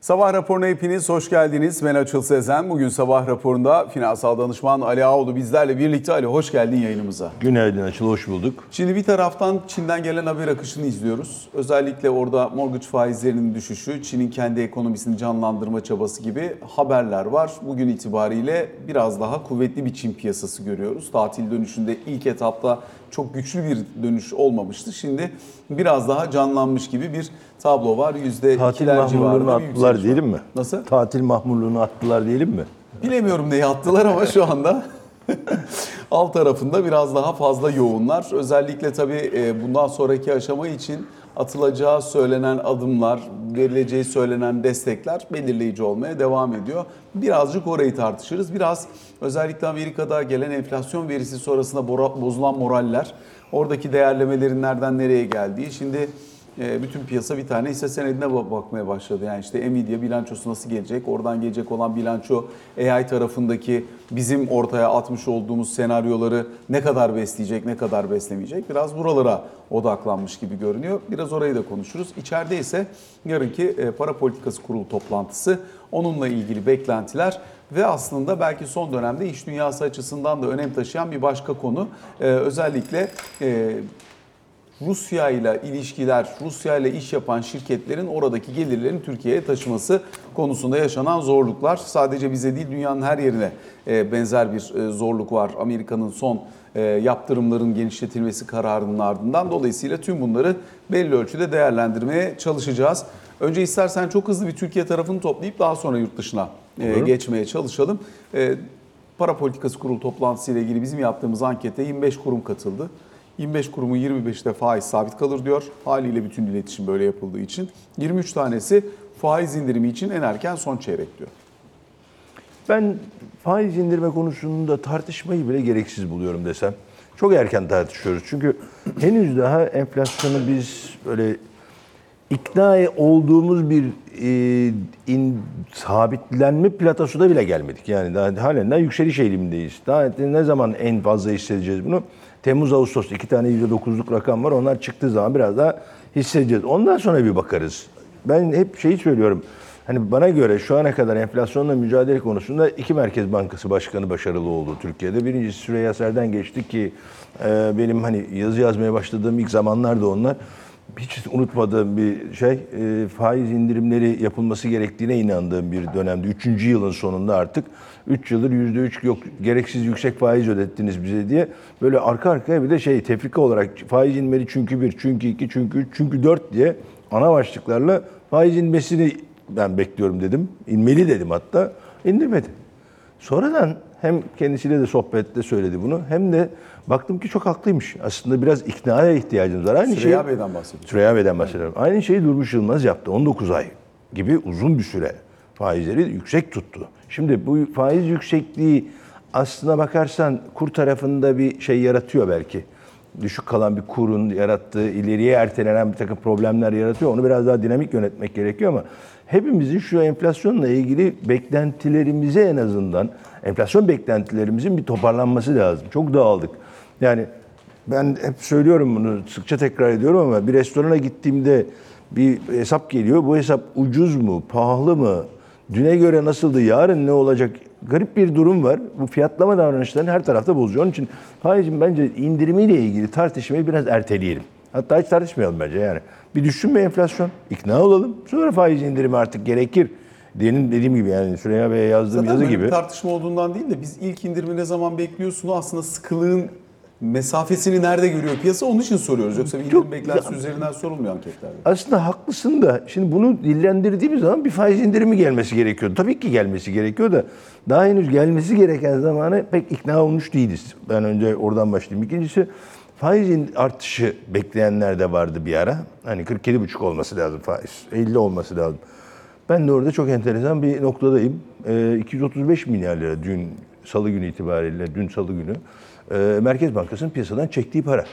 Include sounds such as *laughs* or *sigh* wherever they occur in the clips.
Sabah raporuna hepiniz hoş geldiniz. Ben Açıl Sezen. Bugün sabah raporunda finansal danışman Ali Ağoğlu bizlerle birlikte. Ali hoş geldin yayınımıza. Günaydın Açıl, hoş bulduk. Şimdi bir taraftan Çin'den gelen haber akışını izliyoruz. Özellikle orada mortgage faizlerinin düşüşü, Çin'in kendi ekonomisini canlandırma çabası gibi haberler var. Bugün itibariyle biraz daha kuvvetli bir Çin piyasası görüyoruz. Tatil dönüşünde ilk etapta çok güçlü bir dönüş olmamıştı. Şimdi biraz daha canlanmış gibi bir tablo var. Yüzde Tatil mahmurluğunu attılar diyelim mi? Nasıl? Tatil mahmurluğunu attılar diyelim mi? Bilemiyorum neyi attılar ama şu anda *laughs* alt tarafında biraz daha fazla yoğunlar. Özellikle tabii e, bundan sonraki aşama için atılacağı söylenen adımlar, verileceği söylenen destekler belirleyici olmaya devam ediyor. Birazcık orayı tartışırız. Biraz özellikle Amerika'da gelen enflasyon verisi sonrasında bozulan moraller, oradaki değerlemelerin nereden nereye geldiği. Şimdi bütün piyasa bir tane hisse senedine ba- bakmaya başladı. Yani işte Nvidia bilançosu nasıl gelecek? Oradan gelecek olan bilanço AI tarafındaki bizim ortaya atmış olduğumuz senaryoları ne kadar besleyecek, ne kadar beslemeyecek? Biraz buralara odaklanmış gibi görünüyor. Biraz orayı da konuşuruz. İçeride ise yarınki e, para politikası kurulu toplantısı, onunla ilgili beklentiler ve aslında belki son dönemde iş dünyası açısından da önem taşıyan bir başka konu. E, özellikle e, Rusya ile ilişkiler, Rusya ile iş yapan şirketlerin oradaki gelirlerini Türkiye'ye taşıması konusunda yaşanan zorluklar sadece bize değil dünyanın her yerine e, benzer bir e, zorluk var. Amerika'nın son e, yaptırımların genişletilmesi kararının ardından dolayısıyla tüm bunları belli ölçüde değerlendirmeye çalışacağız. Önce istersen çok hızlı bir Türkiye tarafını toplayıp daha sonra yurt dışına Olur. geçmeye çalışalım. Para Politikası Kurulu toplantısı ile ilgili bizim yaptığımız ankete 25 kurum katıldı. 25 kurumun 25'te faiz sabit kalır diyor. Haliyle bütün iletişim böyle yapıldığı için. 23 tanesi faiz indirimi için en erken son çeyrek diyor. Ben faiz indirme konusunda tartışmayı bile gereksiz buluyorum desem. Çok erken tartışıyoruz. Çünkü henüz daha enflasyonu biz böyle ikna olduğumuz bir e, in, sabitlenme platosuna bile gelmedik. Yani daha halen daha yükseliş eğilimindeyiz. Daha ne zaman en fazla hissedeceğiz bunu? Temmuz, Ağustos iki tane %9'luk rakam var. Onlar çıktığı zaman biraz daha hissedeceğiz. Ondan sonra bir bakarız. Ben hep şeyi söylüyorum. Hani bana göre şu ana kadar enflasyonla mücadele konusunda iki Merkez Bankası Başkanı başarılı oldu Türkiye'de. Birincisi Süreyya Serden geçti ki e, benim hani yazı yazmaya başladığım ilk zamanlarda onlar hiç unutmadığım bir şey e, faiz indirimleri yapılması gerektiğine inandığım bir dönemde. Üçüncü yılın sonunda artık 3 yıldır yüzde üç yok gereksiz yüksek faiz ödettiniz bize diye böyle arka arkaya bir de şey tefrika olarak faiz inmeli çünkü bir, çünkü iki, çünkü üç, çünkü dört diye ana başlıklarla faiz inmesini ben bekliyorum dedim. İnmeli dedim hatta. indirmedi. Sonradan hem kendisiyle de sohbette söyledi bunu hem de baktım ki çok haklıymış. Aslında biraz iknaya ihtiyacımız var. Aynı Süreyya şeyi- Bey'den bahsediyor. Süreyya Bey'den bahsediyorum. Aynı şeyi Durmuş Yılmaz yaptı. 19 ay gibi uzun bir süre faizleri yüksek tuttu. Şimdi bu faiz yüksekliği aslına bakarsan kur tarafında bir şey yaratıyor belki. Düşük kalan bir kurun yarattığı, ileriye ertelenen bir takım problemler yaratıyor. Onu biraz daha dinamik yönetmek gerekiyor ama hepimizin şu enflasyonla ilgili beklentilerimize en azından, enflasyon beklentilerimizin bir toparlanması lazım. Çok dağıldık. Yani ben hep söylüyorum bunu, sıkça tekrar ediyorum ama bir restorana gittiğimde bir hesap geliyor. Bu hesap ucuz mu, pahalı mı, düne göre nasıldı, yarın ne olacak? Garip bir durum var. Bu fiyatlama davranışlarını her tarafta bozuyor. Onun için faizin bence indirimiyle ilgili tartışmayı biraz erteleyelim. Hatta hiç tartışmayalım bence yani. Bir düşsün mü enflasyon, ikna olalım. Sonra faiz indirimi artık gerekir. Diyenin dediğim gibi yani Süreyya Bey'e yazdığım Zaten yazı gibi. bir tartışma olduğundan değil de biz ilk indirimi ne zaman bekliyorsun aslında sıkılığın mesafesini nerede görüyor piyasa onun için soruyoruz. Yoksa bir indirim beklentisi üzerinden sorulmuyor anketlerde. Aslında haklısın da şimdi bunu dillendirdiğimiz zaman bir faiz indirimi gelmesi gerekiyor. Tabii ki gelmesi gerekiyor da daha henüz gelmesi gereken zamanı pek ikna olmuş değiliz. Ben önce oradan başlayayım. İkincisi faiz artışı bekleyenler de vardı bir ara. Hani 47,5 olması lazım faiz. 50 olması lazım. Ben de orada çok enteresan bir noktadayım. Ee, 235 milyar lira dün salı günü itibariyle, dün salı günü e, Merkez Bankası'nın piyasadan çektiği para.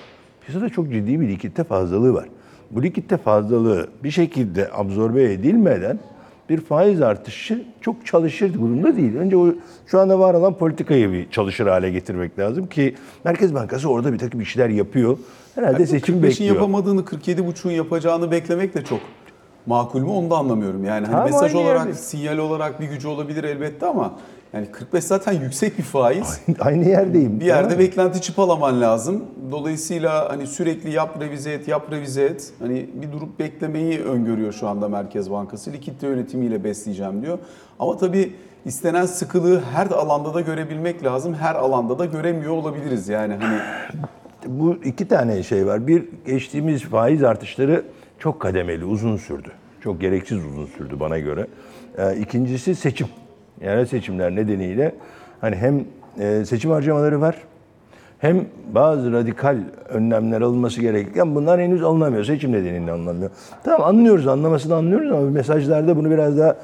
Piyasada çok ciddi bir likitte fazlalığı var. Bu likitte fazlalığı bir şekilde absorbe edilmeden bir faiz artışı çok çalışır durumda değil. Önce o şu anda var olan politikayı bir çalışır hale getirmek lazım ki Merkez Bankası orada bir takım işler yapıyor. Herhalde Yani seçim 45'in bekliyor. yapamadığını 47,5'un yapacağını beklemek de çok makul mü onu da anlamıyorum. Yani hani mesaj olarak, yerde. sinyal olarak bir gücü olabilir elbette ama yani 45 zaten yüksek bir faiz. Aynı yerdeyim. Bir yerde beklenti çıpalaman lazım. Dolayısıyla hani sürekli yap revize et, yap revize et. Hani bir durup beklemeyi öngörüyor şu anda Merkez Bankası. Likitte yönetimiyle besleyeceğim diyor. Ama tabii istenen sıkılığı her alanda da görebilmek lazım. Her alanda da göremiyor olabiliriz yani hani. *sighs* Bu iki tane şey var. Bir, geçtiğimiz faiz artışları çok kademeli, uzun sürdü. Çok gereksiz uzun sürdü bana göre. Ee, İkincisi seçim. Yerel seçimler nedeniyle hani hem e, seçim harcamaları var, hem bazı radikal önlemler alınması gerekirken bunlar henüz alınamıyor. Seçim nedeniyle alınamıyor. Tamam anlıyoruz, anlamasını anlıyoruz ama mesajlarda bunu biraz daha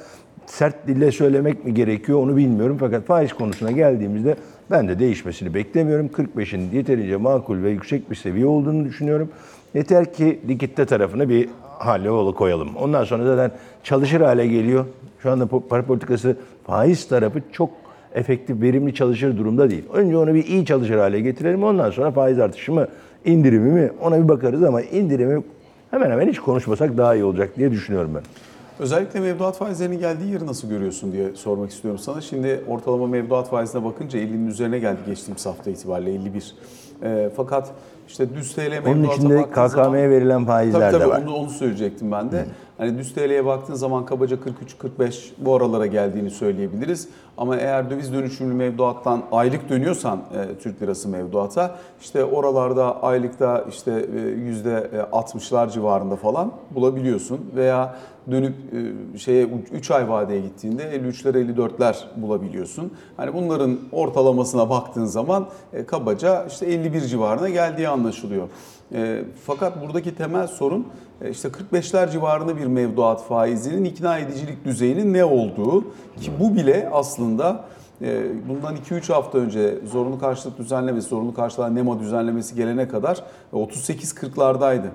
sert dille söylemek mi gerekiyor onu bilmiyorum. Fakat faiz konusuna geldiğimizde ben de değişmesini beklemiyorum. 45'in yeterince makul ve yüksek bir seviye olduğunu düşünüyorum. Yeter ki likitte tarafını bir hale yola koyalım. Ondan sonra zaten çalışır hale geliyor. Şu anda para politikası faiz tarafı çok efektif, verimli çalışır durumda değil. Önce onu bir iyi çalışır hale getirelim. Ondan sonra faiz artışı mı, indirimi mi ona bir bakarız ama indirimi hemen hemen hiç konuşmasak daha iyi olacak diye düşünüyorum ben. Özellikle mevduat faizlerinin geldiği yeri nasıl görüyorsun diye sormak istiyorum sana. Şimdi ortalama mevduat faizine bakınca 50'nin üzerine geldi geçtiğimiz hafta itibariyle 51. Ee, fakat işte düz TL mevduata Onun içinde baktığın zaman- KKM'ye verilen faizler Tabii tabii de var. onu, onu söyleyecektim ben de. Hani düz TL'ye baktığın zaman kabaca 43-45 bu aralara geldiğini söyleyebiliriz. Ama eğer döviz dönüşümlü mevduattan aylık dönüyorsan e, Türk lirası mevduata işte oralarda aylıkta işte e, yüzde 60'lar civarında falan bulabiliyorsun. Veya dönüp e, şeye 3 ay vadeye gittiğinde 53'ler 54'ler bulabiliyorsun. Hani bunların ortalamasına baktığın zaman e, kabaca işte 51 civarına geldiği anlaşılıyor. E, fakat buradaki temel sorun e, işte 45'ler civarında bir mevduat faizinin ikna edicilik düzeyinin ne olduğu ki bu bile aslında e, bundan 2-3 hafta önce zorunlu karşılık düzenlemesi, zorunlu karşılığa NEMA düzenlemesi gelene kadar 38-40'lardaydı.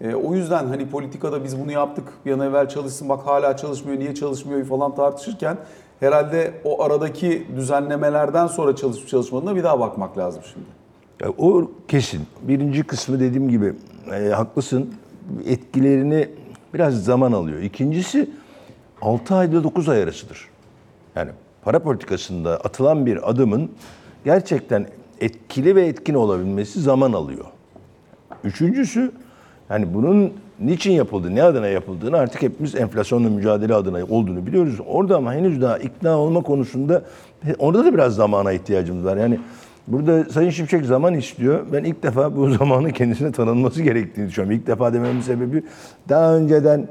E, O yüzden hani politikada biz bunu yaptık bir an evvel çalışsın bak hala çalışmıyor niye çalışmıyor falan tartışırken herhalde o aradaki düzenlemelerden sonra çalışıp çalışmadığına bir daha bakmak lazım şimdi. Ya o kesin. Birinci kısmı dediğim gibi e, haklısın. Etkilerini biraz zaman alıyor. İkincisi 6 ayda 9 ay arasıdır. Yani para politikasında atılan bir adımın gerçekten etkili ve etkin olabilmesi zaman alıyor. Üçüncüsü yani bunun niçin yapıldığı, ne adına yapıldığını artık hepimiz enflasyonla mücadele adına olduğunu biliyoruz. Orada ama henüz daha ikna olma konusunda orada da biraz zamana ihtiyacımız var. Yani burada Sayın Şimşek zaman istiyor. Ben ilk defa bu *laughs* zamanın kendisine tanınması gerektiğini düşünüyorum. İlk defa dememin sebebi daha önceden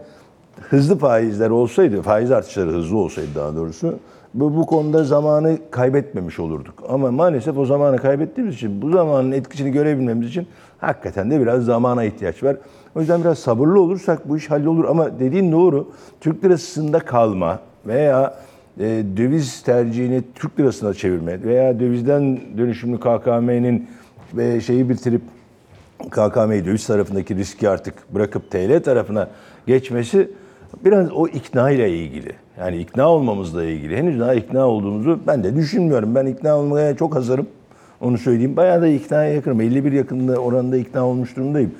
hızlı faizler olsaydı, faiz artışları hızlı olsaydı daha doğrusu bu, bu konuda zamanı kaybetmemiş olurduk. Ama maalesef o zamanı kaybettiğimiz için bu zamanın etkisini görebilmemiz için hakikaten de biraz zamana ihtiyaç var. O yüzden biraz sabırlı olursak bu iş hallolur ama dediğin doğru. Türk lirasında kalma veya e, döviz tercihini Türk lirasına çevirme veya dövizden dönüşümlü KKM'nin ve şeyi bitirip KKM'yi döviz tarafındaki riski artık bırakıp TL tarafına geçmesi biraz o ikna ile ilgili. Yani ikna olmamızla ilgili. Henüz daha ikna olduğumuzu ben de düşünmüyorum. Ben ikna olmaya çok hazırım. Onu söyleyeyim. Bayağı da iknaya yakınım. 51 yakında oranında ikna olmuş durumdayım.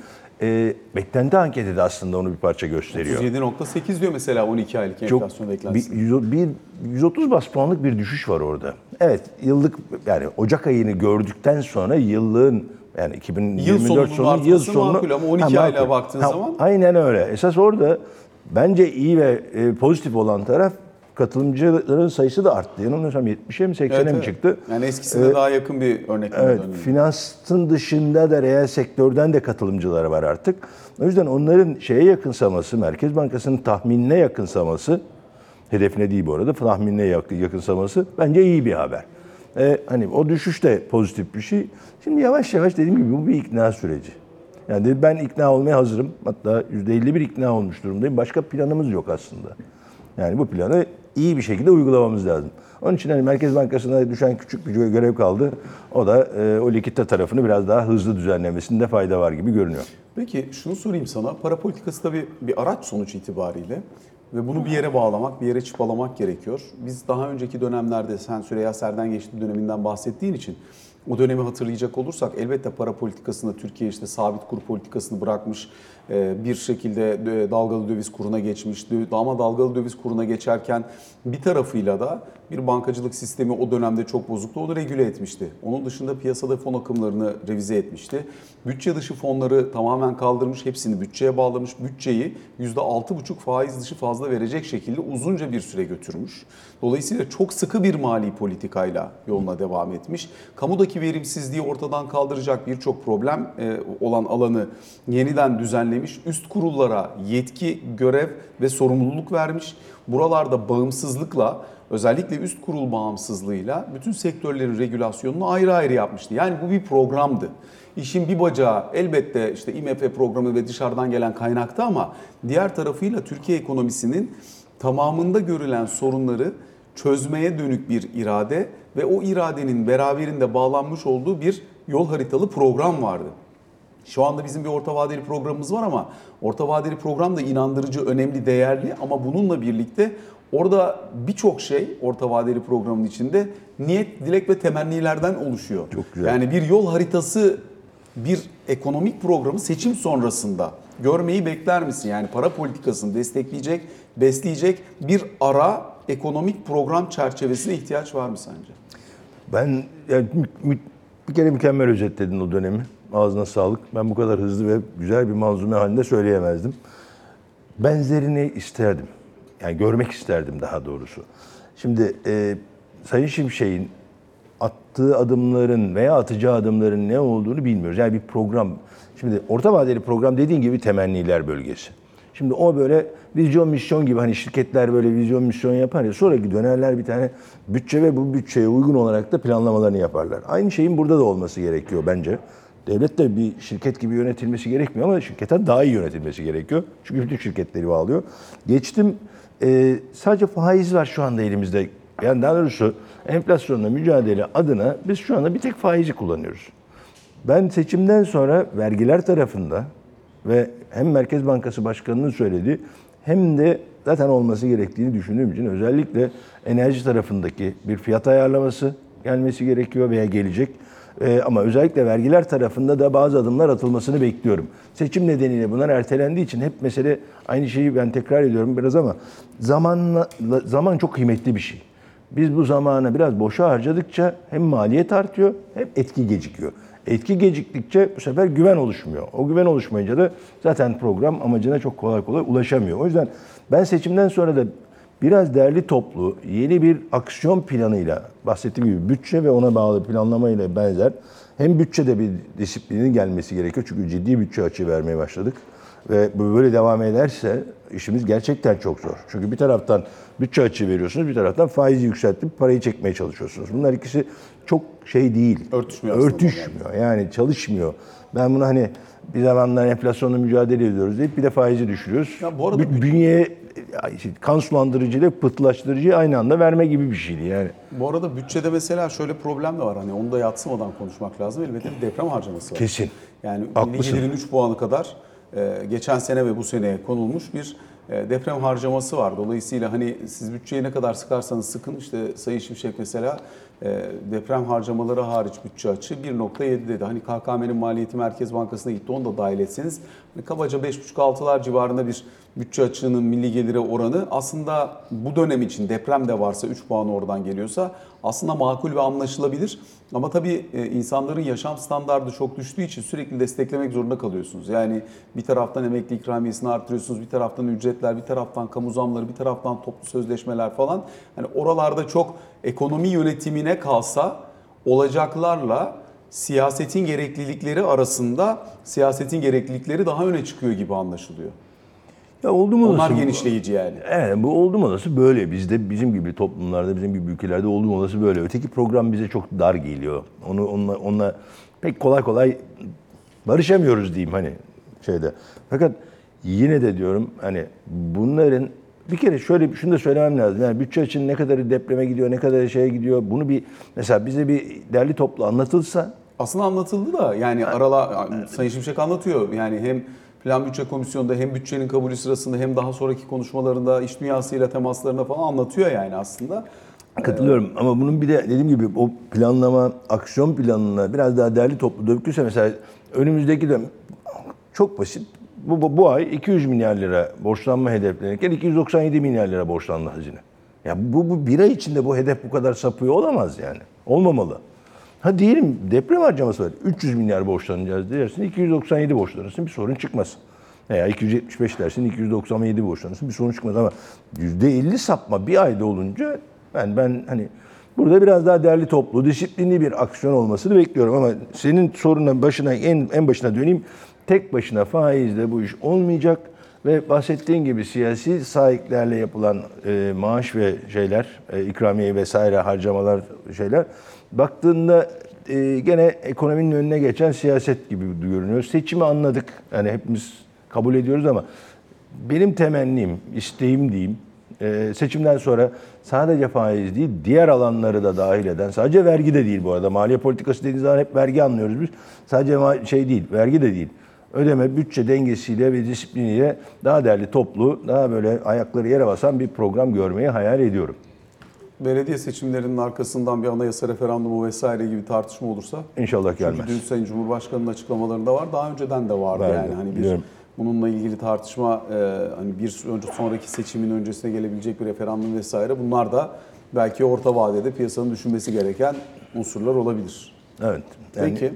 Ee, beklenti anketi de aslında onu bir parça gösteriyor. 37.8 diyor mesela 12 aylık enflasyon beklentisi. bir, yüz- bir 130 bas puanlık bir düşüş var orada. Evet yıllık yani Ocak ayını gördükten sonra yıllığın yani 2024 sonunun sonu yıl sonu makul ama 12 Ha, makul. baktığın zaman- aynen öyle. Esas orada bence iyi ve e, pozitif olan taraf katılımcıların sayısı da arttı. Yanılmıyorsam 70'e mi 80'e Evet, mi evet. çıktı? Yani eskisine daha yakın bir örnekleme Evet, dönüyor. finansın dışında da reel sektörden de katılımcılar var artık. O yüzden onların şeye yakınsaması, Merkez Bankası'nın tahminine yakınsaması, hedefine değil bu arada, tahminine yakın, yakınsaması bence iyi bir haber. Ee, hani o düşüş de pozitif bir şey. Şimdi yavaş yavaş dediğim gibi bu bir ikna süreci. Yani dedi, ben ikna olmaya hazırım. Hatta %51 ikna olmuş durumdayım. Başka planımız yok aslında. Yani bu planı iyi bir şekilde uygulamamız lazım. Onun için hani Merkez Bankası'na düşen küçük bir görev kaldı. O da e, o likitte tarafını biraz daha hızlı düzenlemesinde fayda var gibi görünüyor. Peki şunu sorayım sana. Para politikası tabii bir araç sonuç itibariyle ve bunu bir yere bağlamak, bir yere çıpalamak gerekiyor. Biz daha önceki dönemlerde sen Süreyya Serden geçtiği döneminden bahsettiğin için o dönemi hatırlayacak olursak elbette para politikasında Türkiye işte sabit kur politikasını bırakmış bir şekilde e, dalgalı döviz kuruna geçmişti. Ama dalgalı döviz kuruna geçerken bir tarafıyla da bir bankacılık sistemi o dönemde çok bozuktu. Onu regüle etmişti. Onun dışında piyasada fon akımlarını revize etmişti. Bütçe dışı fonları tamamen kaldırmış, hepsini bütçeye bağlamış. Bütçeyi %6,5 faiz dışı fazla verecek şekilde uzunca bir süre götürmüş. Dolayısıyla çok sıkı bir mali politikayla yoluna devam etmiş. Kamudaki verimsizliği ortadan kaldıracak birçok problem e, olan alanı yeniden düzenlemiş. Üst kurullara yetki, görev ve sorumluluk vermiş. Buralarda bağımsızlıkla özellikle üst kurul bağımsızlığıyla bütün sektörlerin regülasyonunu ayrı ayrı yapmıştı. Yani bu bir programdı. İşin bir bacağı elbette işte IMF programı ve dışarıdan gelen kaynakta ama diğer tarafıyla Türkiye ekonomisinin tamamında görülen sorunları çözmeye dönük bir irade ve o iradenin beraberinde bağlanmış olduğu bir yol haritalı program vardı. Şu anda bizim bir orta vadeli programımız var ama orta vadeli program da inandırıcı, önemli, değerli ama bununla birlikte orada birçok şey orta vadeli programın içinde niyet, dilek ve temennilerden oluşuyor. Çok güzel. Yani bir yol haritası, bir ekonomik programı seçim sonrasında görmeyi bekler misin? Yani para politikasını destekleyecek, besleyecek bir ara ekonomik program çerçevesine ihtiyaç var mı sence? Ben yani bir kere mükemmel özetledin o dönemi. Ağzına sağlık. Ben bu kadar hızlı ve güzel bir manzume halinde söyleyemezdim. Benzerini isterdim. Yani görmek isterdim daha doğrusu. Şimdi e, Sayın Şimşek'in attığı adımların veya atacağı adımların ne olduğunu bilmiyoruz. Yani bir program. Şimdi orta vadeli program dediğin gibi temenniler bölgesi. Şimdi o böyle vizyon misyon gibi hani şirketler böyle vizyon misyon yapar ya sonraki dönerler bir tane bütçe ve bu bütçeye uygun olarak da planlamalarını yaparlar. Aynı şeyin burada da olması gerekiyor bence. Devlet de bir şirket gibi yönetilmesi gerekmiyor ama şirketten daha iyi yönetilmesi gerekiyor. Çünkü bütün şirketleri bağlıyor. Geçtim e, sadece faiz var şu anda elimizde. Yani daha doğrusu enflasyonla mücadele adına biz şu anda bir tek faizi kullanıyoruz. Ben seçimden sonra vergiler tarafında ve hem Merkez Bankası Başkanı'nın söylediği hem de zaten olması gerektiğini düşündüğüm için özellikle enerji tarafındaki bir fiyat ayarlaması gelmesi gerekiyor veya gelecek. Ee, ama özellikle vergiler tarafında da bazı adımlar atılmasını bekliyorum. Seçim nedeniyle bunlar ertelendiği için hep mesele aynı şeyi ben tekrar ediyorum biraz ama zamanla, zaman çok kıymetli bir şey. Biz bu zamanı biraz boşa harcadıkça hem maliyet artıyor hem etki gecikiyor. Etki geciktikçe bu sefer güven oluşmuyor. O güven oluşmayınca da zaten program amacına çok kolay kolay ulaşamıyor. O yüzden ben seçimden sonra da biraz derli toplu yeni bir aksiyon planıyla bahsettiğim gibi bütçe ve ona bağlı planlamayla benzer hem bütçede bir disiplinin gelmesi gerekiyor. Çünkü ciddi bütçe açığı vermeye başladık. Ve böyle devam ederse işimiz gerçekten çok zor. Çünkü bir taraftan bütçe açığı veriyorsunuz, bir taraftan faizi yükseltip parayı çekmeye çalışıyorsunuz. Bunlar ikisi çok şey değil. Örtüşmüyor Örtüşmüyor. Yani çalışmıyor. Ben bunu hani bir zamanlar enflasyonla mücadele ediyoruz deyip bir de faizi düşürüyoruz. Ya bu arada Bü- bünyeye kan sulandırıcı ile pıhtılaştırıcıyı aynı anda verme gibi bir şeydi yani. Bu arada bütçede mesela şöyle problem de var. Hani onu da yatsımadan konuşmak lazım. Elbette bir deprem harcaması var. Kesin. Yani Haklısın. gelirin 3 puanı kadar e, geçen sene ve bu seneye konulmuş bir deprem harcaması var. Dolayısıyla hani siz bütçeyi ne kadar sıkarsanız sıkın işte Sayın Şimşek mesela e, deprem harcamaları hariç bütçe açığı 1.7 dedi. Hani KKM'nin maliyeti Merkez Bankası'na gitti onu da dahil etseniz hani kabaca 5.5-6'lar civarında bir bütçe açığının milli gelire oranı aslında bu dönem için deprem de varsa 3 puan oradan geliyorsa aslında makul ve anlaşılabilir. Ama tabii e, insanların yaşam standardı çok düştüğü için sürekli desteklemek zorunda kalıyorsunuz. Yani bir taraftan emekli ikramiyesini artırıyorsunuz, bir taraftan ücretler, bir taraftan kamu zamları, bir taraftan toplu sözleşmeler falan. Hani oralarda çok ekonomi yönetimine kalsa olacaklarla siyasetin gereklilikleri arasında siyasetin gereklilikleri daha öne çıkıyor gibi anlaşılıyor. Ya oldu mu Onlar genişleyici yani. Evet bu oldu mu olası böyle. Bizde bizim gibi toplumlarda, bizim gibi ülkelerde oldu mu olası böyle. Öteki program bize çok dar geliyor. Onu onunla, onunla pek kolay kolay barışamıyoruz diyeyim hani şeyde. Fakat yine de diyorum hani bunların bir kere şöyle şunu da söylemem lazım. Yani bütçe için ne kadarı depreme gidiyor, ne kadarı şeye gidiyor. Bunu bir mesela bize bir derli toplu anlatılsa Aslında anlatıldı da yani arala Sayın Şimşek anlatıyor. Yani hem Plan Bütçe Komisyonu'nda hem bütçenin kabulü sırasında hem daha sonraki konuşmalarında iş dünyasıyla temaslarında falan anlatıyor yani aslında. Katılıyorum ama bunun bir de dediğim gibi o planlama, aksiyon planına biraz daha derli toplu dökülse mesela önümüzdeki dönem çok basit Bu, bu, bu ay 200 milyar lira borçlanma hedeflenirken 297 milyar lira borçlandı hazine. Ya bu, bu bir ay içinde bu hedef bu kadar sapıyor olamaz yani. Olmamalı. Ha diyelim deprem harcaması var. 300 milyar borçlanacağız dersin 297 borçlanırsın bir sorun çıkmaz. Veya 275 dersin 297 borçlanırsın bir sorun çıkmaz ama %50 sapma bir ayda olunca ben ben hani burada biraz daha değerli toplu, disiplinli bir aksiyon olmasını bekliyorum ama senin sorunun başına en en başına döneyim. Tek başına faizle bu iş olmayacak ve bahsettiğin gibi siyasi sahiplerle yapılan e, maaş ve şeyler, e, ikramiye vesaire harcamalar şeyler baktığında e, gene ekonominin önüne geçen siyaset gibi görünüyor. Seçimi anladık. Yani hepimiz kabul ediyoruz ama benim temennim, isteğim diyeyim, e, seçimden sonra sadece faiz değil, diğer alanları da dahil eden, sadece vergi de değil bu arada. Maliye politikası dediğiniz zaman hep vergi anlıyoruz biz. Sadece şey değil, vergi de değil. Ödeme, bütçe dengesiyle ve disipliniyle daha değerli toplu, daha böyle ayakları yere basan bir program görmeyi hayal ediyorum. Belediye seçimlerinin arkasından bir anayasa referandumu vesaire gibi tartışma olursa İnşallah gelmez. Çünkü dün Sayın Cumhurbaşkanı'nın açıklamalarında var. Daha önceden de vardı Vardı, yani. Hani bir biliyorum. bununla ilgili tartışma e, hani bir önce sonraki seçimin öncesine gelebilecek bir referandum vesaire bunlar da belki orta vadede piyasanın düşünmesi gereken unsurlar olabilir. Evet. yani- Peki.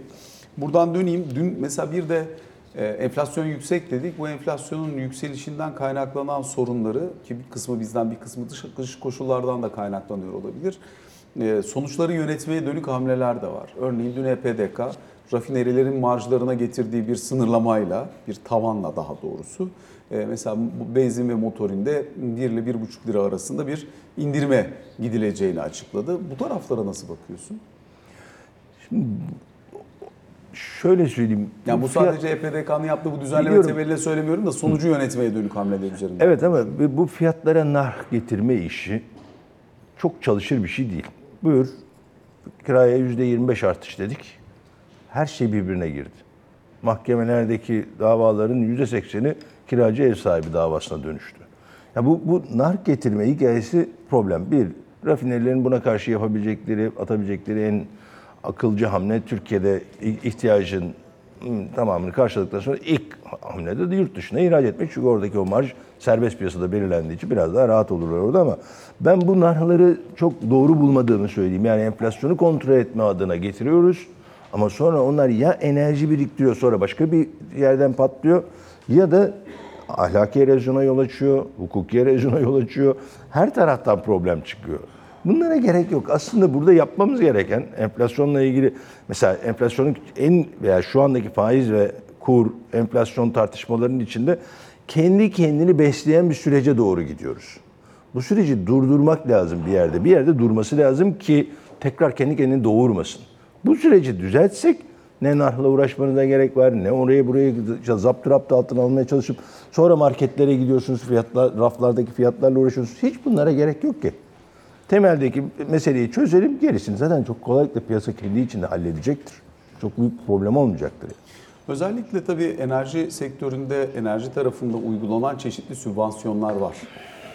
Buradan döneyim. Dün mesela bir de e, enflasyon yüksek dedik. Bu enflasyonun yükselişinden kaynaklanan sorunları ki bir kısmı bizden bir kısmı dış, koşullardan da kaynaklanıyor olabilir. E, sonuçları yönetmeye dönük hamleler de var. Örneğin dün EPDK rafinerilerin marjlarına getirdiği bir sınırlamayla, bir tavanla daha doğrusu e, mesela bu benzin ve motorinde 1 ile 1,5 lira arasında bir indirime gidileceğini açıkladı. Bu taraflara nasıl bakıyorsun? Şöyle söyleyeyim. Yani bu fiyat- sadece EPDK'nın yaptığı bu düzenleme Biliyorum. temeliyle söylemiyorum da sonucu yönetmeye dönük hamleler üzerinde. Evet ama bu fiyatlara nar getirme işi çok çalışır bir şey değil. Buyur kiraya yüzde 25 artış dedik. Her şey birbirine girdi. Mahkemelerdeki davaların yüzde 80'i kiracı ev sahibi davasına dönüştü. Ya bu, bu nar getirme hikayesi problem. Bir, rafinerilerin buna karşı yapabilecekleri, atabilecekleri en akılcı hamle Türkiye'de ihtiyacın hmm, tamamını karşıladıktan sonra ilk hamlede de yurt dışına ihraç etmek. Çünkü oradaki o marj serbest piyasada belirlendiği için biraz daha rahat olurlar orada ama ben bu narları çok doğru bulmadığımı söyleyeyim. Yani enflasyonu kontrol etme adına getiriyoruz. Ama sonra onlar ya enerji biriktiriyor sonra başka bir yerden patlıyor ya da ahlaki erozyona yol açıyor, hukuki erozyona yol açıyor. Her taraftan problem çıkıyor. Bunlara gerek yok. Aslında burada yapmamız gereken enflasyonla ilgili mesela enflasyonun en veya şu andaki faiz ve kur, enflasyon tartışmalarının içinde kendi kendini besleyen bir sürece doğru gidiyoruz. Bu süreci durdurmak lazım bir yerde. Bir yerde durması lazım ki tekrar kendi kendini doğurmasın. Bu süreci düzeltsek ne narhla uğraşmanıza gerek var, ne oraya buraya zapt rapt altına almaya çalışıp sonra marketlere gidiyorsunuz, fiyatlar, raflardaki fiyatlarla uğraşıyorsunuz. Hiç bunlara gerek yok ki. Temeldeki meseleyi çözelim, gerisini zaten çok kolaylıkla piyasa kendi içinde halledecektir. Çok büyük bir problem olmayacaktır. Özellikle tabii enerji sektöründe, enerji tarafında uygulanan çeşitli sübvansiyonlar var.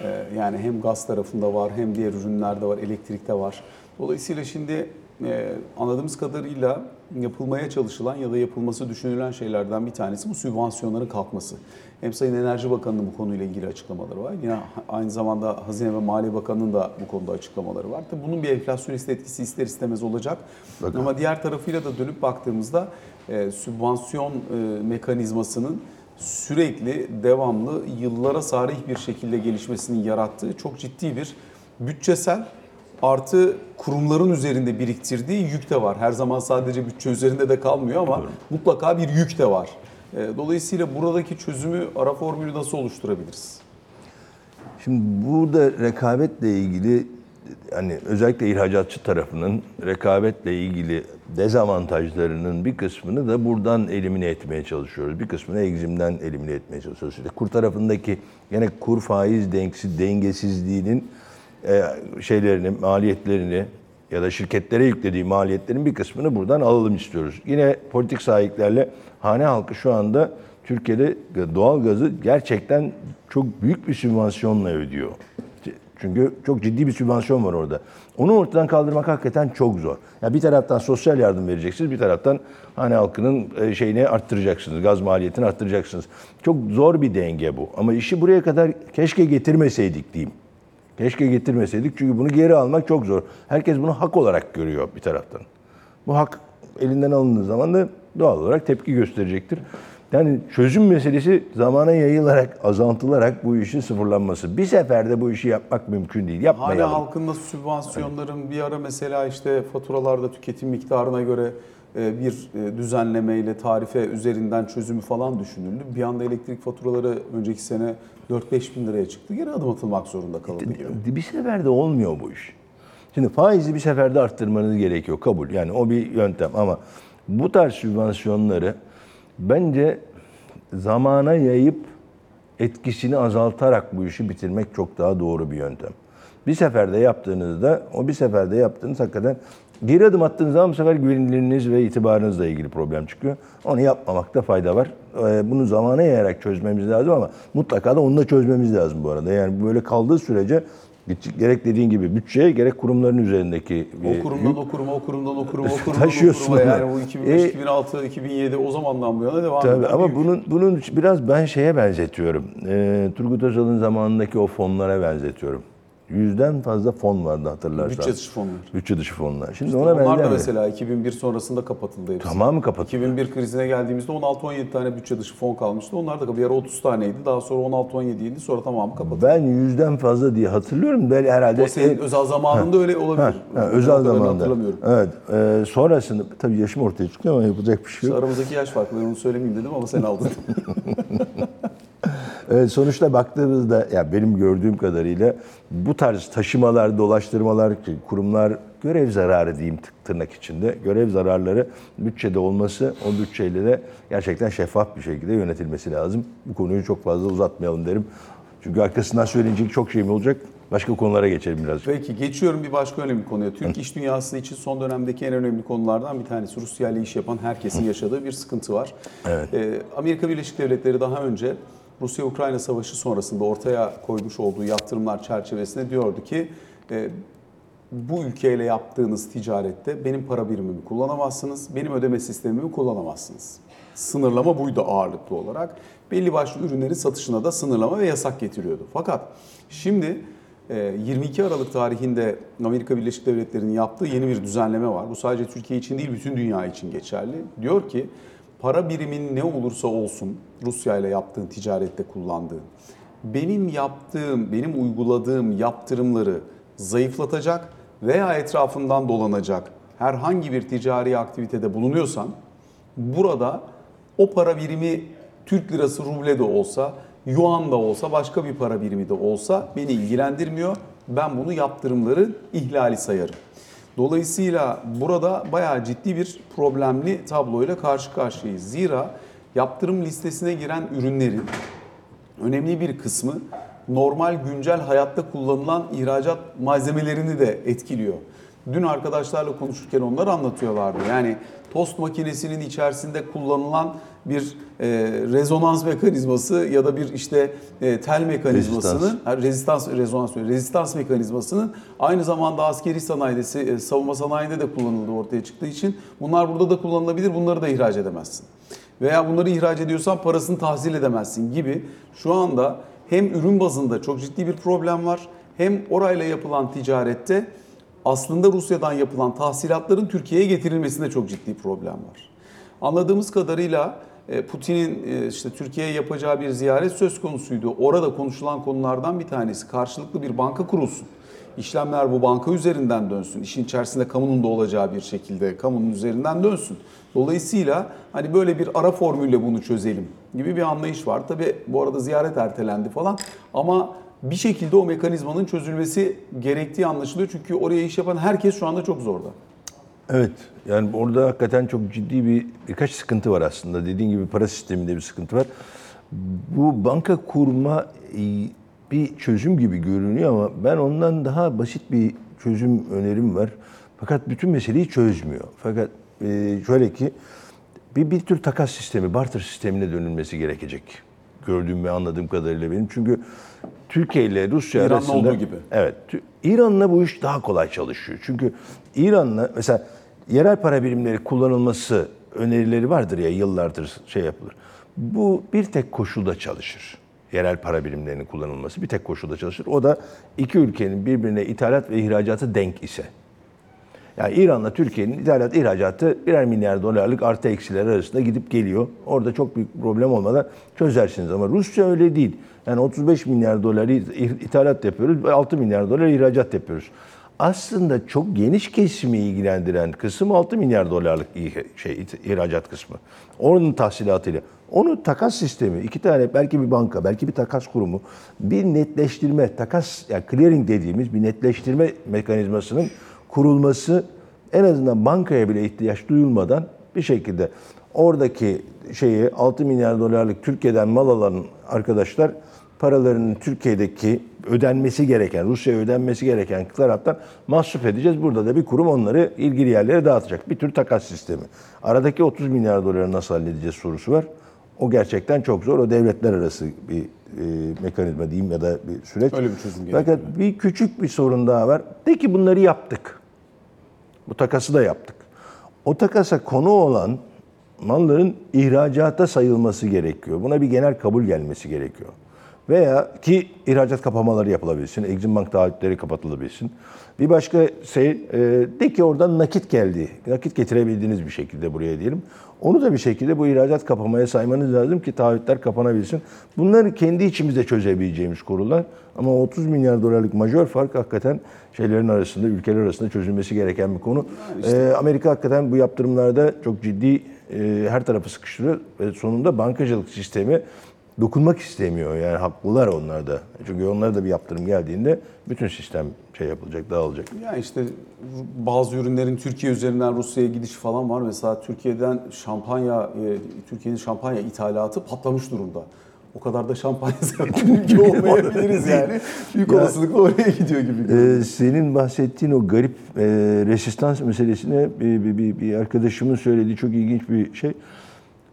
Ee, Yani hem gaz tarafında var, hem diğer ürünlerde var, elektrikte var. Dolayısıyla şimdi e, anladığımız kadarıyla yapılmaya çalışılan ya da yapılması düşünülen şeylerden bir tanesi bu sübvansiyonların kalkması. Hem Sayın Enerji Bakanı'nın bu konuyla ilgili açıklamaları var. Yine aynı zamanda Hazine ve Maliye Bakanı'nın da bu konuda açıklamaları var. Tabii bunun bir enflasyonist etkisi ister istemez olacak. Bakın. Ama diğer tarafıyla da dönüp baktığımızda e, sübvansiyon e, mekanizmasının sürekli, devamlı, yıllara sarih bir şekilde gelişmesinin yarattığı çok ciddi bir bütçesel artı kurumların üzerinde biriktirdiği yük de var. Her zaman sadece bütçe üzerinde de kalmıyor ama mutlaka bir yük de var. E, Dolayısıyla buradaki çözümü ara formülü nasıl oluşturabiliriz? Şimdi burada rekabetle ilgili hani özellikle ihracatçı tarafının rekabetle ilgili dezavantajlarının bir kısmını da buradan elimine etmeye çalışıyoruz. Bir kısmını egzimden elimine etmeye çalışıyoruz. İşte kur tarafındaki yine kur faiz dengesi, dengesizliğinin e, şeylerini, maliyetlerini ya da şirketlere yüklediği maliyetlerin bir kısmını buradan alalım istiyoruz. Yine politik sahiplerle hane halkı şu anda Türkiye'de doğal gazı gerçekten çok büyük bir sübvansiyonla ödüyor. Çünkü çok ciddi bir sübvansiyon var orada. Onu ortadan kaldırmak hakikaten çok zor. Ya bir taraftan sosyal yardım vereceksiniz, bir taraftan hane halkının e, şeyini arttıracaksınız, gaz maliyetini arttıracaksınız. Çok zor bir denge bu. Ama işi buraya kadar keşke getirmeseydik diyeyim. Keşke getirmeseydik çünkü bunu geri almak çok zor. Herkes bunu hak olarak görüyor bir taraftan. Bu hak elinden alındığı zaman da doğal olarak tepki gösterecektir. Yani çözüm meselesi zamana yayılarak, azaltılarak bu işin sıfırlanması. Bir seferde bu işi yapmak mümkün değil. Yapmayalım. halkında sübvansiyonların bir ara mesela işte faturalarda tüketim miktarına göre bir e, düzenlemeyle tarife üzerinden çözümü falan düşünüldü. Bir anda elektrik faturaları önceki sene 4-5 bin liraya çıktı. Geri adım atılmak zorunda kalabiliyor. Bir seferde olmuyor bu iş. Şimdi faizi bir seferde arttırmanız gerekiyor. Kabul. Yani o bir yöntem ama bu tarz sübvansiyonları bence zamana yayıp etkisini azaltarak bu işi bitirmek çok daha doğru bir yöntem. Bir seferde yaptığınızda, o bir seferde yaptığınız hakikaten geri adım attığınız zaman bu sefer güvenilirliğiniz ve itibarınızla ilgili problem çıkıyor. Onu yapmamakta fayda var. Ee, Bunu zamana yayarak çözmemiz lazım ama mutlaka da onu da çözmemiz lazım bu arada. Yani böyle kaldığı sürece gerek dediğin gibi bütçeye gerek kurumların üzerindeki O kurumdan o kuruma, o kurumdan o kuruma, o *laughs* kurumdan Taşıyorsun o kuruma. Yani bu 2005, E, 2006, 2007 o zamandan bu yana devam Tabii eden ama bunun bunun biraz ben şeye benzetiyorum. Ee, Turgut Özal'ın zamanındaki o fonlara benzetiyorum. Yüzden fazla fon vardı hatırlarsan. bütçe dışı fonlar. Bütçe dışı fonlar. Şimdi ona Onlar da benzer. mesela 2001 sonrasında kapatıldı hepsi. Tamamı kapatıldı. 2001 krizine geldiğimizde 16-17 tane bütçe dışı fon kalmıştı. Onlar da bir ara 30 taneydi. Daha sonra 16-17 idi. Sonra tamamı kapatıldı. Ben yüzden fazla diye hatırlıyorum. Ben herhalde O senin özel zamanında öyle olabilir. Ha, Ben özel zamanda. Hatırlamıyorum. Evet. e, sonrasında tabii yaşım ortaya çıkıyor ama yapacak bir şey İşte yok. aramızdaki yaş farkı. Ben onu söylemeyeyim dedim ama sen aldın. *laughs* Evet, sonuçta baktığımızda ya benim gördüğüm kadarıyla bu tarz taşımalar, dolaştırmalar, kurumlar görev zararı diyeyim tırnak içinde. Görev zararları bütçede olması, o bütçeyle de gerçekten şeffaf bir şekilde yönetilmesi lazım. Bu konuyu çok fazla uzatmayalım derim. Çünkü arkasından söyleyecek çok şeyim olacak. Başka konulara geçelim biraz. Peki geçiyorum bir başka önemli konuya. Türk iş dünyası için son dönemdeki en önemli konulardan bir tanesi Rusya ile iş yapan herkesin yaşadığı bir sıkıntı var. Evet. Ee, Amerika Birleşik Devletleri daha önce Rusya-Ukrayna savaşı sonrasında ortaya koymuş olduğu yaptırımlar çerçevesinde diyordu ki e, bu ülkeyle yaptığınız ticarette benim para birimimi kullanamazsınız, benim ödeme sistemimi kullanamazsınız. Sınırlama buydu ağırlıklı olarak. Belli başlı ürünlerin satışına da sınırlama ve yasak getiriyordu. Fakat şimdi e, 22 Aralık tarihinde Amerika Birleşik Devletleri'nin yaptığı yeni bir düzenleme var. Bu sadece Türkiye için değil bütün dünya için geçerli. Diyor ki para birimin ne olursa olsun Rusya ile yaptığın ticarette kullandığın benim yaptığım, benim uyguladığım yaptırımları zayıflatacak veya etrafından dolanacak herhangi bir ticari aktivitede bulunuyorsan burada o para birimi Türk lirası ruble de olsa, yuan da olsa, başka bir para birimi de olsa beni ilgilendirmiyor. Ben bunu yaptırımları ihlali sayarım. Dolayısıyla burada bayağı ciddi bir problemli tabloyla karşı karşıyayız. Zira yaptırım listesine giren ürünlerin önemli bir kısmı normal güncel hayatta kullanılan ihracat malzemelerini de etkiliyor. Dün arkadaşlarla konuşurken onlar anlatıyorlardı. Yani tost makinesinin içerisinde kullanılan bir e, rezonans mekanizması ya da bir işte e, tel mekanizmasının Rezistans. Rezonans rezistans mekanizmasının aynı zamanda askeri sanayide, e, savunma sanayinde de kullanıldığı ortaya çıktığı için bunlar burada da kullanılabilir. Bunları da ihraç edemezsin. Veya bunları ihraç ediyorsan parasını tahsil edemezsin gibi şu anda hem ürün bazında çok ciddi bir problem var hem orayla yapılan ticarette aslında Rusya'dan yapılan tahsilatların Türkiye'ye getirilmesinde çok ciddi problem var. Anladığımız kadarıyla Putin'in e, işte Türkiye'ye yapacağı bir ziyaret söz konusuydu. Orada konuşulan konulardan bir tanesi karşılıklı bir banka kurulsun. İşlemler bu banka üzerinden dönsün. İşin içerisinde kamunun da olacağı bir şekilde kamunun üzerinden dönsün. Dolayısıyla hani böyle bir ara formülle bunu çözelim gibi bir anlayış var. Tabi bu arada ziyaret ertelendi falan ama bir şekilde o mekanizmanın çözülmesi gerektiği anlaşılıyor. Çünkü oraya iş yapan herkes şu anda çok zorda. Evet. Yani orada hakikaten çok ciddi bir birkaç sıkıntı var aslında. Dediğin gibi para sisteminde bir sıkıntı var. Bu banka kurma e, bir çözüm gibi görünüyor ama ben ondan daha basit bir çözüm önerim var. Fakat bütün meseleyi çözmüyor. Fakat e, şöyle ki bir, bir tür takas sistemi, barter sistemine dönülmesi gerekecek. Gördüğüm ve anladığım kadarıyla benim. Çünkü Türkiye ile Rusya İran'la arasında olduğu gibi. Evet. İran'la bu iş daha kolay çalışıyor. Çünkü İran'la mesela yerel para birimleri kullanılması önerileri vardır ya yıllardır şey yapılır. Bu bir tek koşulda çalışır. Yerel para birimlerinin kullanılması bir tek koşulda çalışır. O da iki ülkenin birbirine ithalat ve ihracatı denk ise. Yani İran'la Türkiye'nin ithalat ihracatı birer milyar dolarlık artı eksiler arasında gidip geliyor. Orada çok büyük problem olmadan çözersiniz. Ama Rusya öyle değil. Yani 35 milyar dolar ith- ithalat yapıyoruz ve 6 milyar dolar ihracat yapıyoruz. Aslında çok geniş kesimi ilgilendiren kısım 6 milyar dolarlık şey ihracat kısmı. Onun tahsilatıyla. Onu takas sistemi, iki tane belki bir banka, belki bir takas kurumu, bir netleştirme, takas yani clearing dediğimiz bir netleştirme mekanizmasının kurulması en azından bankaya bile ihtiyaç duyulmadan bir şekilde oradaki şeyi 6 milyar dolarlık Türkiye'den mal alan arkadaşlar paralarının Türkiye'deki ödenmesi gereken, Rusya'ya ödenmesi gereken taraftan mahsup edeceğiz. Burada da bir kurum onları ilgili yerlere dağıtacak. Bir tür takas sistemi. Aradaki 30 milyar doları nasıl halledeceğiz sorusu var. O gerçekten çok zor. O devletler arası bir e, mekanizma diyeyim ya da bir süreç. Öyle bir çözüm. Fakat bir küçük bir sorun daha var. De ki bunları yaptık. Bu takası da yaptık. O takasa konu olan malların ihracata sayılması gerekiyor. Buna bir genel kabul gelmesi gerekiyor. Veya ki ihracat kapamaları yapılabilsin, Exim Bank taahhütleri kapatılabilsin. Bir başka şey, e, de ki oradan nakit geldi. Nakit getirebildiğiniz bir şekilde buraya diyelim. Onu da bir şekilde bu ihracat kapamaya saymanız lazım ki taahhütler kapanabilsin. Bunları kendi içimizde çözebileceğimiz konular. Ama 30 milyar dolarlık majör fark hakikaten şeylerin arasında, ülkeler arasında çözülmesi gereken bir konu. Ee, Amerika hakikaten bu yaptırımlarda çok ciddi e, her tarafı sıkıştırıyor ve sonunda bankacılık sistemi dokunmak istemiyor. Yani haklılar onlar da. Çünkü onlara da bir yaptırım geldiğinde bütün sistem şey yapılacak, dağılacak. Ya işte bazı ürünlerin Türkiye üzerinden Rusya'ya gidişi falan var. Mesela Türkiye'den şampanya, e, Türkiye'nin şampanya ithalatı patlamış durumda. O kadar da şampanya *laughs* seven ülke olmayabiliriz *laughs* yani. Büyük Ya- olasılıkla oraya gidiyor gibi. Ee, senin bahsettiğin o garip e, resistans meselesine bir, bir, bir, bir arkadaşımın söylediği çok ilginç bir şey.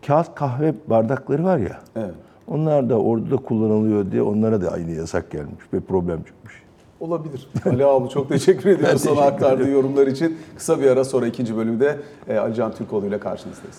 Kağıt kahve bardakları var ya. Evet. Onlar da orada da kullanılıyor diye onlara da aynı yasak gelmiş ve problem çıkmış. Olabilir. *laughs* Ali abi çok teşekkür ediyoruz sana aktardığı yorumlar için. Kısa bir ara sonra ikinci bölümde e, Ali Can Türkoğlu ile karşınızdayız.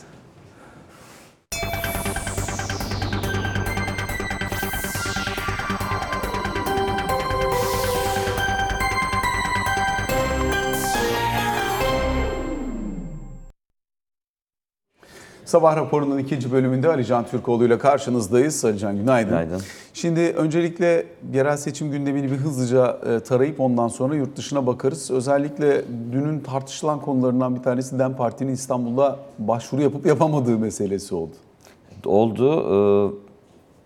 Sabah raporunun ikinci bölümünde Ali Can Türkoğlu ile karşınızdayız. Ali Can günaydın. Günaydın. Şimdi öncelikle yerel seçim gündemini bir hızlıca e, tarayıp ondan sonra yurt dışına bakarız. Özellikle dünün tartışılan konularından bir tanesi DEM Parti'nin İstanbul'da başvuru yapıp yapamadığı meselesi oldu. Oldu.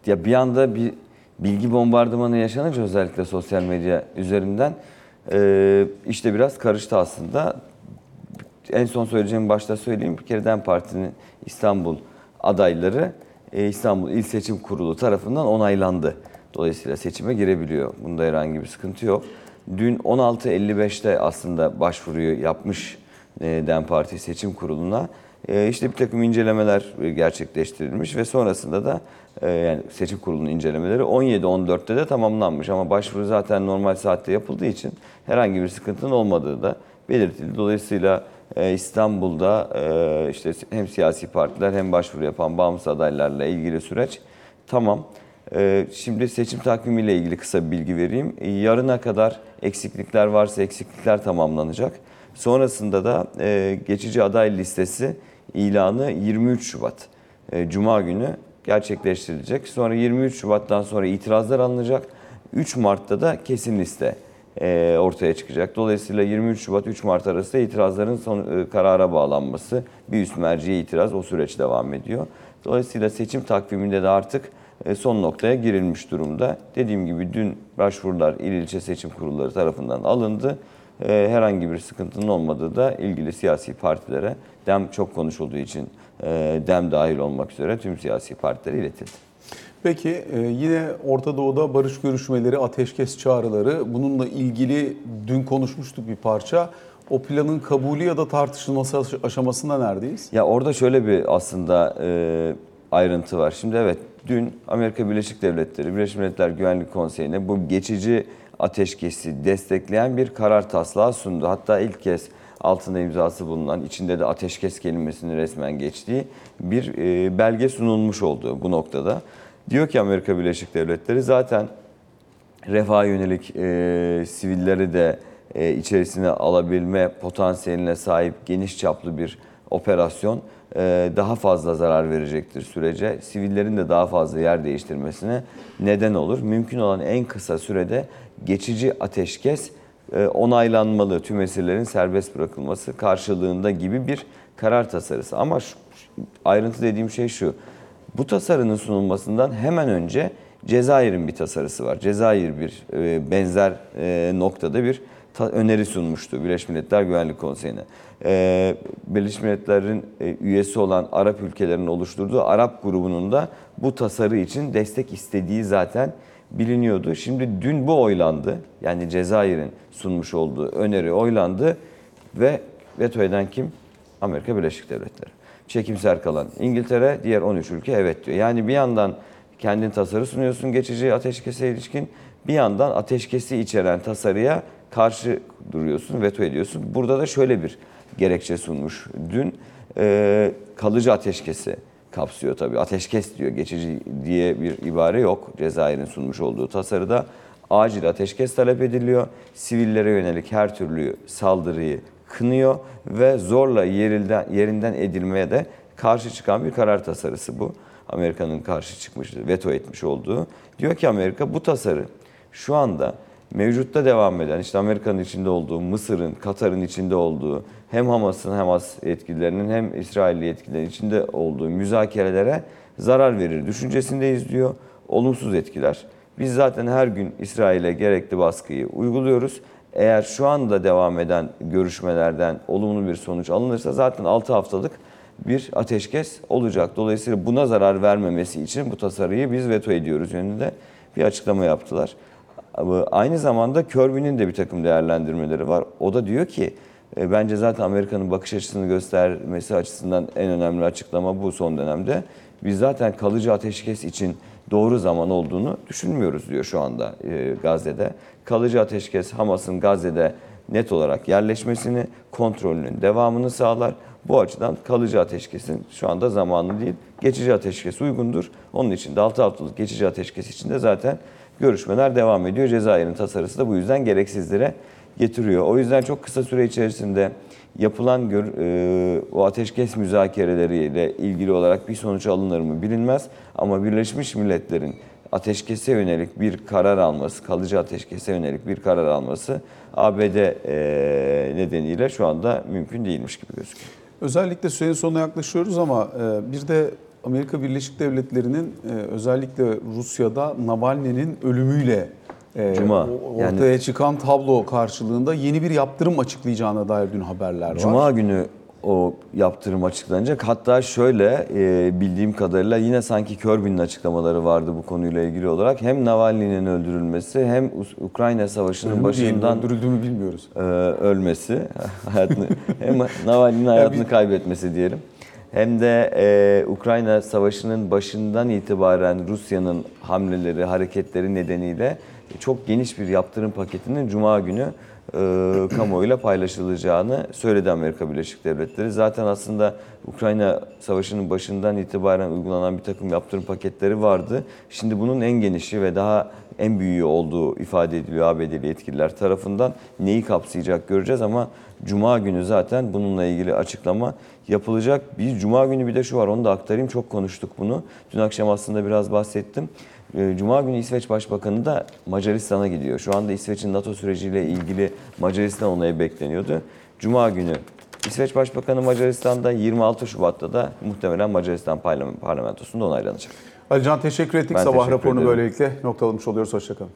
Ee, ya bir anda bir bilgi bombardımanı yaşanınca özellikle sosyal medya üzerinden e, işte biraz karıştı aslında. En son söyleyeceğim başta söyleyeyim. Bir kere DEM Parti'nin İstanbul adayları e, İstanbul İl Seçim Kurulu tarafından onaylandı. Dolayısıyla seçime girebiliyor. Bunda herhangi bir sıkıntı yok. Dün 16.55'te aslında başvuruyu yapmış e, DEM Parti Seçim Kurulu'na. E, işte bir takım incelemeler gerçekleştirilmiş ve sonrasında da yani seçim kurulunun incelemeleri 17-14'te de tamamlanmış. Ama başvuru zaten normal saatte yapıldığı için herhangi bir sıkıntının olmadığı da belirtildi. Dolayısıyla İstanbul'da e, işte hem siyasi partiler hem başvuru yapan bağımsız adaylarla ilgili süreç tamam. E, Şimdi seçim takvimiyle ilgili kısa bir bilgi vereyim. Yarına kadar eksiklikler varsa eksiklikler tamamlanacak. Sonrasında da e, geçici aday listesi ilanı 23 Şubat e, Cuma günü gerçekleştirilecek. Sonra 23 Şubat'tan sonra itirazlar alınacak. 3 Mart'ta da kesin liste e, ortaya çıkacak. Dolayısıyla 23 Şubat 3 Mart arasında itirazların son e, karara bağlanması, bir üst merciye itiraz o süreç devam ediyor. Dolayısıyla seçim takviminde de artık e, son noktaya girilmiş durumda. Dediğim gibi dün başvurular il ilçe seçim kurulları tarafından alındı. Herhangi bir sıkıntının olmadığı da ilgili siyasi partilere DEM çok konuşulduğu için DEM dahil olmak üzere tüm siyasi partilere iletildi. Peki e, yine Orta Doğu'da barış görüşmeleri, ateşkes çağrıları bununla ilgili dün konuşmuştuk bir parça. O planın kabulü ya da tartışılması aş- aşamasında neredeyiz? Ya orada şöyle bir aslında e, ayrıntı var. Şimdi evet dün Amerika Birleşik Devletleri, Birleşmiş Milletler Güvenlik Konseyi'ne bu geçici ateşkesi destekleyen bir karar taslağı sundu. Hatta ilk kez altında imzası bulunan, içinde de ateşkes kelimesinin resmen geçtiği bir e, belge sunulmuş oldu bu noktada. Diyor ki Amerika Birleşik Devletleri zaten refaha yönelik e, sivilleri de e, içerisine alabilme potansiyeline sahip geniş çaplı bir operasyon e, daha fazla zarar verecektir sürece. Sivillerin de daha fazla yer değiştirmesine neden olur. Mümkün olan en kısa sürede geçici ateşkes e, onaylanmalı tüm esirlerin serbest bırakılması karşılığında gibi bir karar tasarısı. Ama şu, ayrıntı dediğim şey şu. Bu tasarının sunulmasından hemen önce Cezayir'in bir tasarısı var. Cezayir bir e, benzer e, noktada bir öneri sunmuştu Birleşmiş Milletler Güvenlik Konseyi'ne. E, Birleşmiş Milletler'in e, üyesi olan Arap ülkelerinin oluşturduğu Arap grubunun da bu tasarı için destek istediği zaten biliniyordu. Şimdi dün bu oylandı. Yani Cezayir'in sunmuş olduğu öneri oylandı ve veto eden kim? Amerika Birleşik Devletleri. Çekimser kalan İngiltere, diğer 13 ülke evet diyor. Yani bir yandan kendin tasarı sunuyorsun geçici ateşkese ilişkin, bir yandan ateşkesi içeren tasarıya karşı duruyorsun, veto ediyorsun. Burada da şöyle bir gerekçe sunmuş. Dün e, kalıcı ateşkesi kapsıyor tabii. Ateşkes diyor, geçici diye bir ibare yok Cezayir'in sunmuş olduğu tasarıda. Acil ateşkes talep ediliyor. Sivillere yönelik her türlü saldırıyı kınıyor ve zorla yerinden, yerinden edilmeye de karşı çıkan bir karar tasarısı bu. Amerika'nın karşı çıkmış, veto etmiş olduğu. Diyor ki Amerika bu tasarı şu anda mevcutta devam eden, işte Amerika'nın içinde olduğu, Mısır'ın, Katar'ın içinde olduğu, hem Hamas'ın, Hamas yetkililerinin hem İsrailli yetkililerin içinde olduğu müzakerelere zarar verir düşüncesindeyiz diyor. Olumsuz etkiler. Biz zaten her gün İsrail'e gerekli baskıyı uyguluyoruz. Eğer şu anda devam eden görüşmelerden olumlu bir sonuç alınırsa zaten 6 haftalık bir ateşkes olacak. Dolayısıyla buna zarar vermemesi için bu tasarıyı biz veto ediyoruz yönünde bir açıklama yaptılar. Aynı zamanda Kirby'nin de bir takım değerlendirmeleri var. O da diyor ki e, bence zaten Amerika'nın bakış açısını göstermesi açısından en önemli açıklama bu son dönemde. Biz zaten kalıcı ateşkes için doğru zaman olduğunu düşünmüyoruz diyor şu anda e, Gazze'de. Kalıcı ateşkes Hamas'ın Gazze'de net olarak yerleşmesini, kontrolünün devamını sağlar. Bu açıdan kalıcı ateşkesin şu anda zamanı değil, geçici ateşkes uygundur. Onun için de 6 haftalık geçici ateşkes için de zaten görüşmeler devam ediyor. Cezayir'in tasarısı da bu yüzden gereksizlere getiriyor. O yüzden çok kısa süre içerisinde yapılan gör, e, o ateşkes müzakereleriyle ilgili olarak bir sonuç alınır mı bilinmez. Ama Birleşmiş Milletler'in ateşkese yönelik bir karar alması, kalıcı ateşkese yönelik bir karar alması ABD e, nedeniyle şu anda mümkün değilmiş gibi gözüküyor. Özellikle sürenin sonuna yaklaşıyoruz ama e, bir de Amerika Birleşik Devletleri'nin e, özellikle Rusya'da Navalny'nin ölümüyle e, Cuma, o- yani- ortaya çıkan tablo karşılığında yeni bir yaptırım açıklayacağına dair dün haberler var. Cuma günü o yaptırım açıklanacak. Hatta şöyle e, bildiğim kadarıyla yine sanki Kirby'nin açıklamaları vardı bu konuyla ilgili olarak. Hem Navalny'nin öldürülmesi hem Ukrayna Savaşı'nın Ölümü değil, başından öldürüldüğümü bilmiyoruz. e, ölmesi, *laughs* hayatını hem Navalny'nin hayatını kaybetmesi diyelim. Hem de e, Ukrayna Savaşı'nın başından itibaren Rusya'nın hamleleri, hareketleri nedeniyle çok geniş bir yaptırım paketinin Cuma günü e, *clears throat* kamuoyuyla paylaşılacağını söyledi Amerika Birleşik Devletleri. Zaten aslında Ukrayna Savaşı'nın başından itibaren uygulanan bir takım yaptırım paketleri vardı. Şimdi bunun en genişi ve daha en büyüğü olduğu ifade ediliyor ABD'li yetkililer tarafından. Neyi kapsayacak göreceğiz ama Cuma günü zaten bununla ilgili açıklama yapılacak. Bir Cuma günü bir de şu var onu da aktarayım. Çok konuştuk bunu. Dün akşam aslında biraz bahsettim. Ee, Cuma günü İsveç Başbakanı da Macaristan'a gidiyor. Şu anda İsveç'in NATO süreciyle ilgili Macaristan onayı bekleniyordu. Cuma günü İsveç Başbakanı Macaristan'da 26 Şubat'ta da muhtemelen Macaristan parlamentosunda onaylanacak. Ali Can teşekkür ettik. Ben Sabah teşekkür raporunu ederim. böylelikle noktalamış oluyoruz. Hoşçakalın.